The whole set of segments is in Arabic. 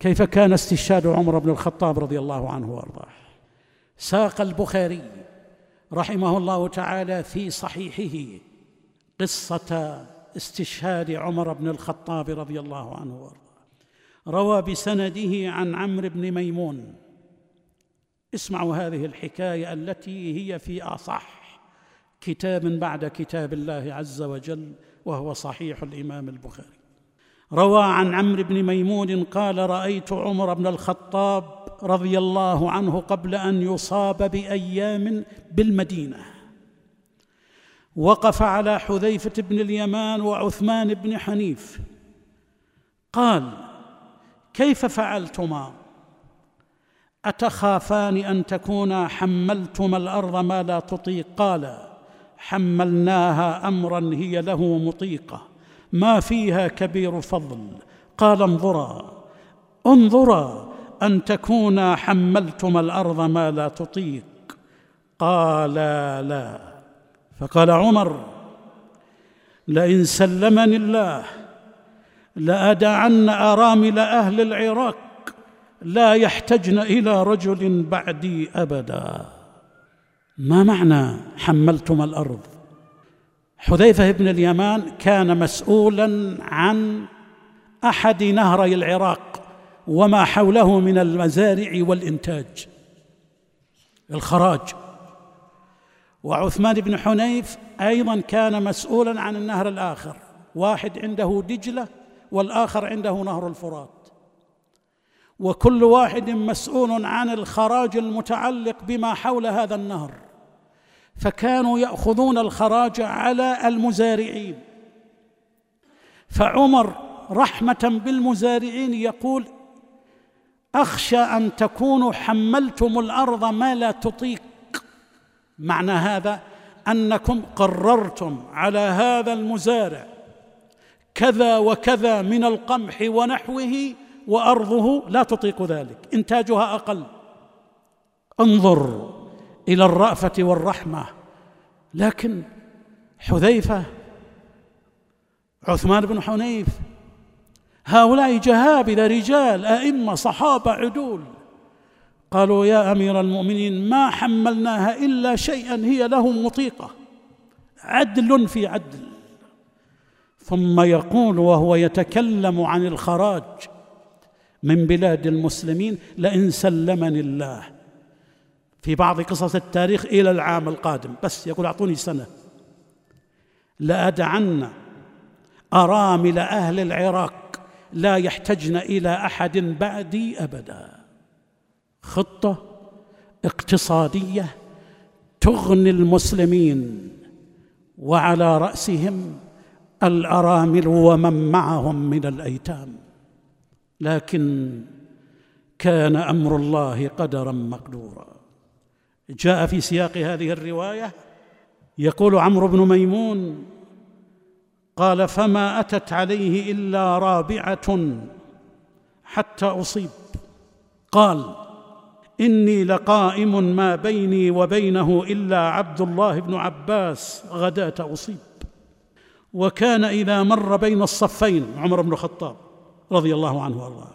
كيف كان استشهاد عمر بن الخطاب رضي الله عنه وأرضاه. ساق البخاري رحمه الله تعالى في صحيحه قصة استشهاد عمر بن الخطاب رضي الله عنه وأرضاه. روى بسنده عن عمرو بن ميمون. اسمعوا هذه الحكاية التي هي في آصح كتاب بعد كتاب الله عز وجل وهو صحيح الإمام البخاري. روى عن عمرو بن ميمون قال رأيت عمر بن الخطاب رضي الله عنه قبل أن يصاب بأيام بالمدينة. وقف على حذيفة بن اليمان وعثمان بن حنيف. قال كيف فعلتما؟ أتخافان أن تكونا حملتما الأرض ما لا تطيق؟ قال حملناها امرا هي له مطيقة. ما فيها كبير فضل. قال انظرا انظرا أن تكونا حملتما الأرض ما لا تطيق. قال لا. فقال عمر لئن سلمني الله لأدعن أرامل أهل العراق لا يحتجن إلى رجل بعدي أبدا. ما معنى حملتم الأرض؟ حذيفة بن اليمان كان مسؤولا عن أحد نهري العراق وما حوله من المزارع والإنتاج الخراج. وعثمان بن حنيف أيضا كان مسؤولا عن النهر الآخر واحد عنده دجلة والآخر عنده نهر الفرات. وكل واحد مسؤول عن الخراج المتعلق بما حول هذا النهر. فكانوا يأخذون الخراج على المزارعين. فعمر رحمة بالمزارعين يقول أخشى أن تكونوا حملتم الأرض ما لا تطيق. معنى هذا أنكم قررتم على هذا المزارع كذا وكذا من القمح ونحوه وأرضه لا تطيق ذلك. إنتاجها أقل. انظر إلى الرأفة والرحمة. لكن حذيفة عثمان بن حنيف هؤلاء جهابذه رجال أئمة صحابة عدول قالوا يا أمير المؤمنين ما حملناها إلا شيئا هي له مطيقة. عدل في عدل. ثم يقول وهو يتكلم عن الخراج من بلاد المسلمين لئن سلمني الله. في بعض قصص التاريخ إلى العام القادم. بس يقول أعطوني سنة. لأدعن أرامل أهل العراق لا يحتجن إلى أحد بعدي أبدا. خطة اقتصادية تغني المسلمين وعلى رأسهم الأرامل ومن معهم من الأيتام. لكن كان أمر الله قدرا مقدورا. جاء في سياق هذه الرواية يقول عمرو بن ميمون قال فما أتت عليه إلا رابعة حتى أصيب. قال إني لقائم ما بيني وبينه إلا عبد الله بن عباس غداه أصيب. وكان إذا مر بين الصفين عمر بن الخطاب رضي الله عنه وأرضاه.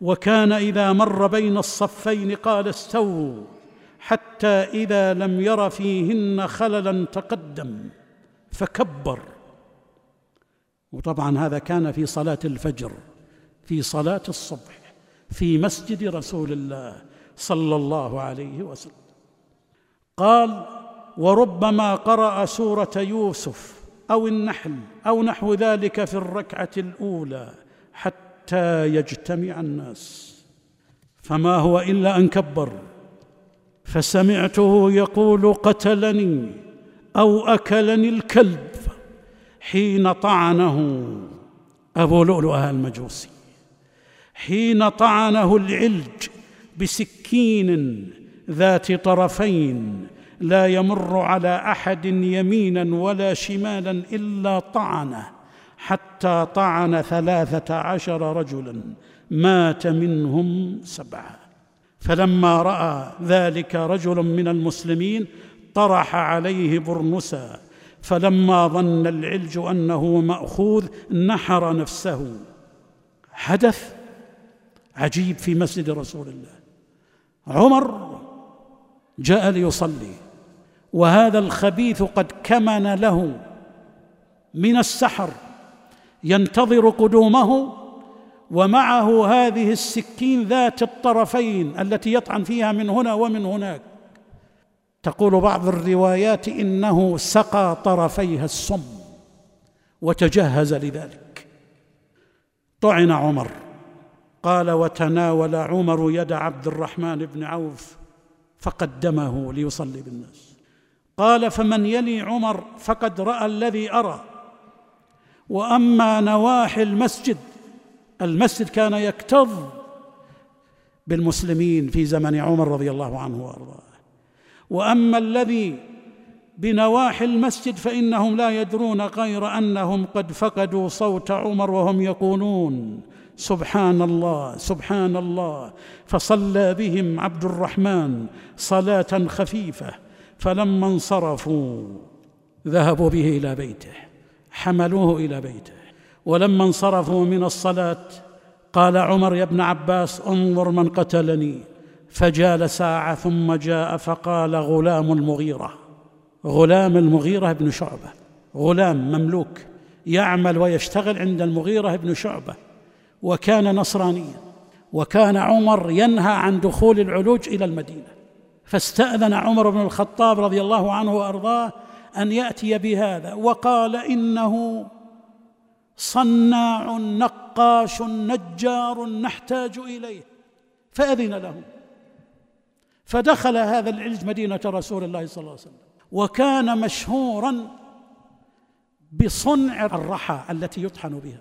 وكان إذا مر بين الصفين قال استووا. حتى إذا لم ير فيهن خللا تقدم فكبر. وطبعا هذا كان في صلاة الفجر في صلاة الصبح في مسجد رسول الله صلى الله عليه وسلم. قال وربما قرأ سورة يوسف أو النحل أو نحو ذلك في الركعة الأولى حتى يجتمع الناس. فما هو إلا أن كبر. فسمعته يقول قتلني أو أكلني الكلب حين طعنه. أبو لؤلؤة المجوسي. حين طعنه العلج بسكين ذات طرفين لا يمر على أحد يمينا ولا شمالا إلا طعنه حتى طعن ثلاثة عشر رجلا مات منهم سبعة. فلما رأى ذلك رجل من المسلمين طرح عليه برنسا فلما ظن العلج أنه مأخوذ نحر نفسه. حدث عجيب في مسجد رسول الله. عمر جاء ليصلي وهذا الخبيث قد كمن له من السحر ينتظر قدومه ومعه هذه السكين ذات الطرفين التي يطعن فيها من هنا ومن هناك. تقول بعض الروايات إنه سقى طرفيها السم وتجهز لذلك. طعن عمر. قال وتناول عمر يد عبد الرحمن بن عوف فقدمه ليصلي بالناس. قال فمن يلي عمر فقد رأى الذي أرى. وأما نواحي المسجد المسجد كان يكتظ بالمسلمين في زمن عمر رضي الله عنه وأرضاه. وأما الذي بنواحي المسجد فإنهم لا يدرون غير أنهم قد فقدوا صوت عمر وهم يقولون سبحان الله سبحان الله. فصلى بهم عبد الرحمن صلاة خفيفة فلما انصرفوا ذهبوا به إلى بيته حملوه إلى بيته. ولما انصرفوا من الصلاة قال عمر يا ابن عباس انظر من قتلني. فجال ساعة ثم جاء فقال غلام المغيرة. غلام المغيرة بن شعبة. غلام مملوك يعمل ويشتغل عند المغيرة بن شعبة. وكان نصرانيا. وكان عمر ينهى عن دخول العلوج إلى المدينة. فاستأذن عمر بن الخطاب رضي الله عنه وأرضاه أن يأتي بهذا. وقال إنه صناع نقاش نجار نحتاج إليه. فأذن له فدخل هذا العلج مدينة رسول الله صلى الله عليه وسلم. وكان مشهورا بصنع الرحى التي يطحن بها.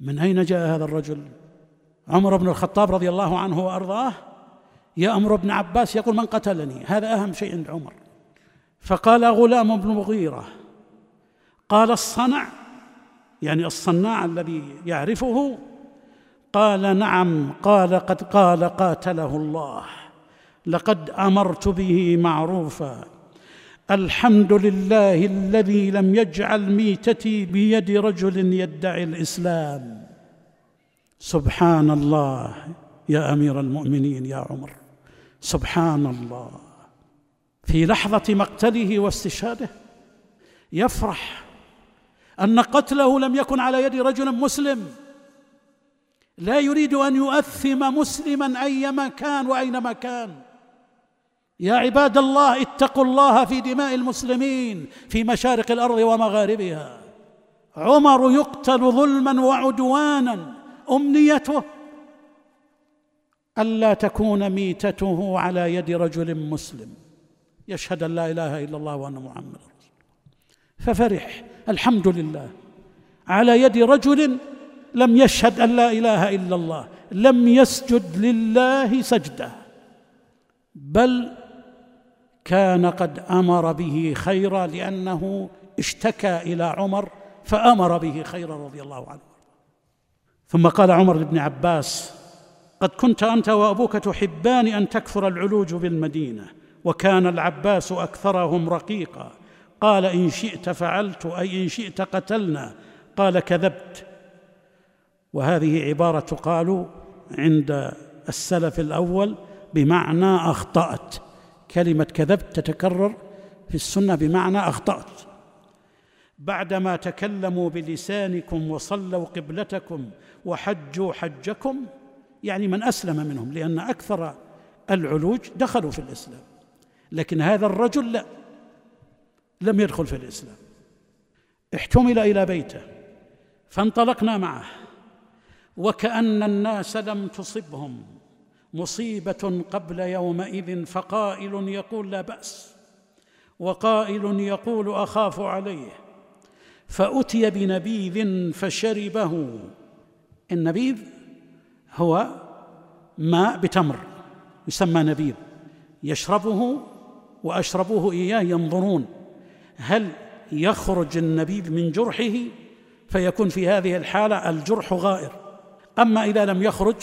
من أين جاء هذا الرجل؟ عمر بن الخطاب رضي الله عنه وأرضاه. يامر ابن عباس يقول من قتلني؟ هذا أهم شيء عند عمر. فقال غلام بن مغيرة. قال الصنع يعني الصناع الذي يعرفه قال نعم قال قد قال قاتله الله لقد أمرت به معروفا. الحمد لله الذي لم يجعل ميتتي بيد رجل يدعي الإسلام. سبحان الله يا أمير المؤمنين يا عمر. سبحان الله في لحظة مقتله واستشهاده يفرح أن قتله لم يكن على يد رجل مسلم. لا يريد أن يؤثم مسلما ايما كان وأينما كان. يا عباد الله اتقوا الله في دماء المسلمين في مشارق الأرض ومغاربها. عمر يقتل ظلما وعدوانا. أمنيته ألا تكون ميتته على يد رجل مسلم. يشهد أن لا إله إلا الله وأن محمدا ففرح. الحمد لله. على يد رجل لم يشهد أن لا إله إلا الله لم يسجد لله سجده. بل كان قد أمر به خيرا لأنه اشتكى إلى عمر فأمر به خيرا رضي الله عنه. ثم قال عمر لابن عباس قد كنت أنت وأبوك تحبان أن تكثر العلوج بالمدينة وكان العباس أكثرهم رقيقا. قال إن شئت فعلت أي إن شئت قتلنا. قال كذبت. وهذه عبارة تقال عند السلف الأول بمعنى أخطأت. كلمة كذبت تتكرر في السنة بمعنى أخطأت. بعدما تكلموا بلسانكم وصلوا قبلتكم وحجوا حجكم يعني من أسلم منهم لأن أكثر العلوج دخلوا في الإسلام. لكن هذا الرجل لا. لم يدخل في الإسلام. احتمل إلى بيته فانطلقنا معه وكأن الناس لم تصبهم. مصيبة قبل يومئذ فقائل يقول لا بأس وقائل يقول أخاف عليه. فأتي بنبيذ فشربه. النبيذ هو ماء بتمر يسمى نبيذ. يشربه وأشربوه إياه ينظرون. هل يخرج النبيذ من جرحه فيكون في هذه الحالة الجرح غائر. أما إذا لم يخرج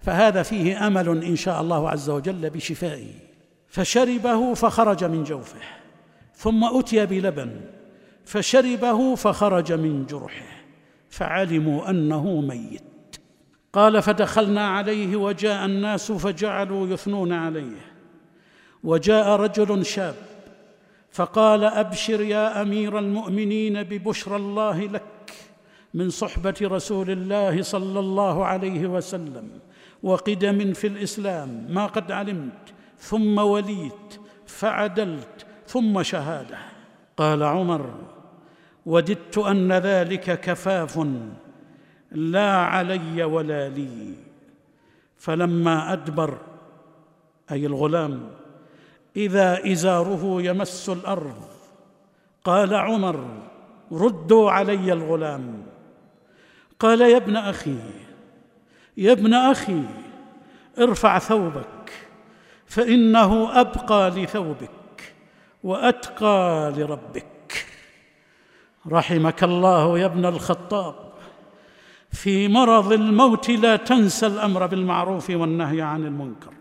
فهذا فيه أمل إن شاء الله عز وجل بشفائه. فشربه فخرج من جوفه ثم أتي بلبن فشربه فخرج من جرحه فعلموا أنه ميت. قال فدخلنا عليه وجاء الناس فجعلوا يثنون عليه وجاء رجل شاب فقال أبشر يا أمير المؤمنين ببشرى الله لك من صحبة رسول الله صلى الله عليه وسلم وقدم في الإسلام ما قد علمت ثم وليت فعدلت ثم شهادة. قال عمر وددت أن ذلك كفاف لا علي ولا لي. فلما أدبر أي الغلام إذا إزاره يمس الأرض. قال عمر ردوا علي الغلام. قال يا ابن أخي يا ابن أخي ارفع ثوبك فإنه أبقى لثوبك وأتقى لربك. رحمك الله يا ابن الخطاب. في مرض الموت لا تنسى الأمر بالمعروف والنهي عن المنكر.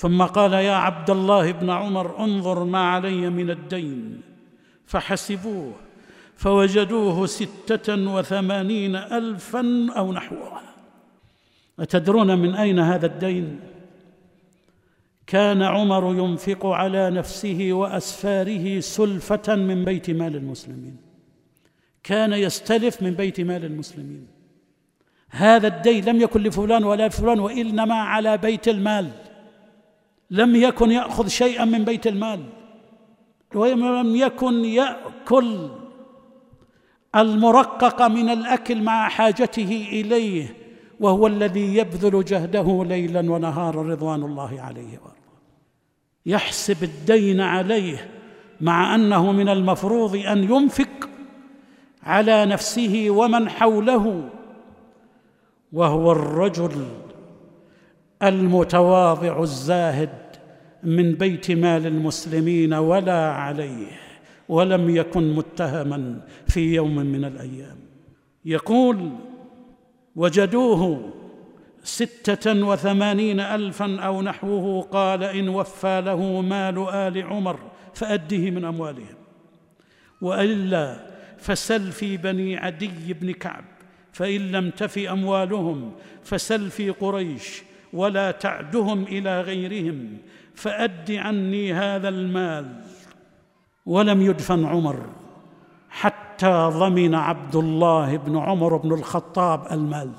ثم قال يا عبد الله بن عمر انظر ما علي من الدين. فحسبوه فوجدوه ستة وثمانين الفا أو نحوها أتدرون من أين هذا الدين؟ كان عمر ينفق على نفسه وأسفاره سلفة من بيت مال المسلمين. كان يستلف من بيت مال المسلمين. هذا الدين لم يكن لفلان ولا لفلان وإنما على بيت المال. لم يكن يأخذ شيئا من بيت المال. ولم يكن يأكل المرقق من الأكل مع حاجته إليه وهو الذي يبذل جهده ليلا ونهارا رضوان الله عليه وأرضاه. يحسب الدين عليه مع أنه من المفروض أن ينفق على نفسه ومن حوله وهو الرجل المتواضع الزاهد من بيت مال المسلمين ولا عليه ولم يكن متهما في يوم من الأيام. يقول وجدوه ستة وثمانين ألفا أو نحوه قال إن وفى له مال آل عمر فأده من أموالهم. وإلا فسل في بني عدي بن كعب فإن لم تف أموالهم فسل في قريش ولا تعدهم إلى غيرهم فأد عني هذا المال. ولم يدفن عمر حتى ضمن عبد الله بن عمر بن الخطاب المال.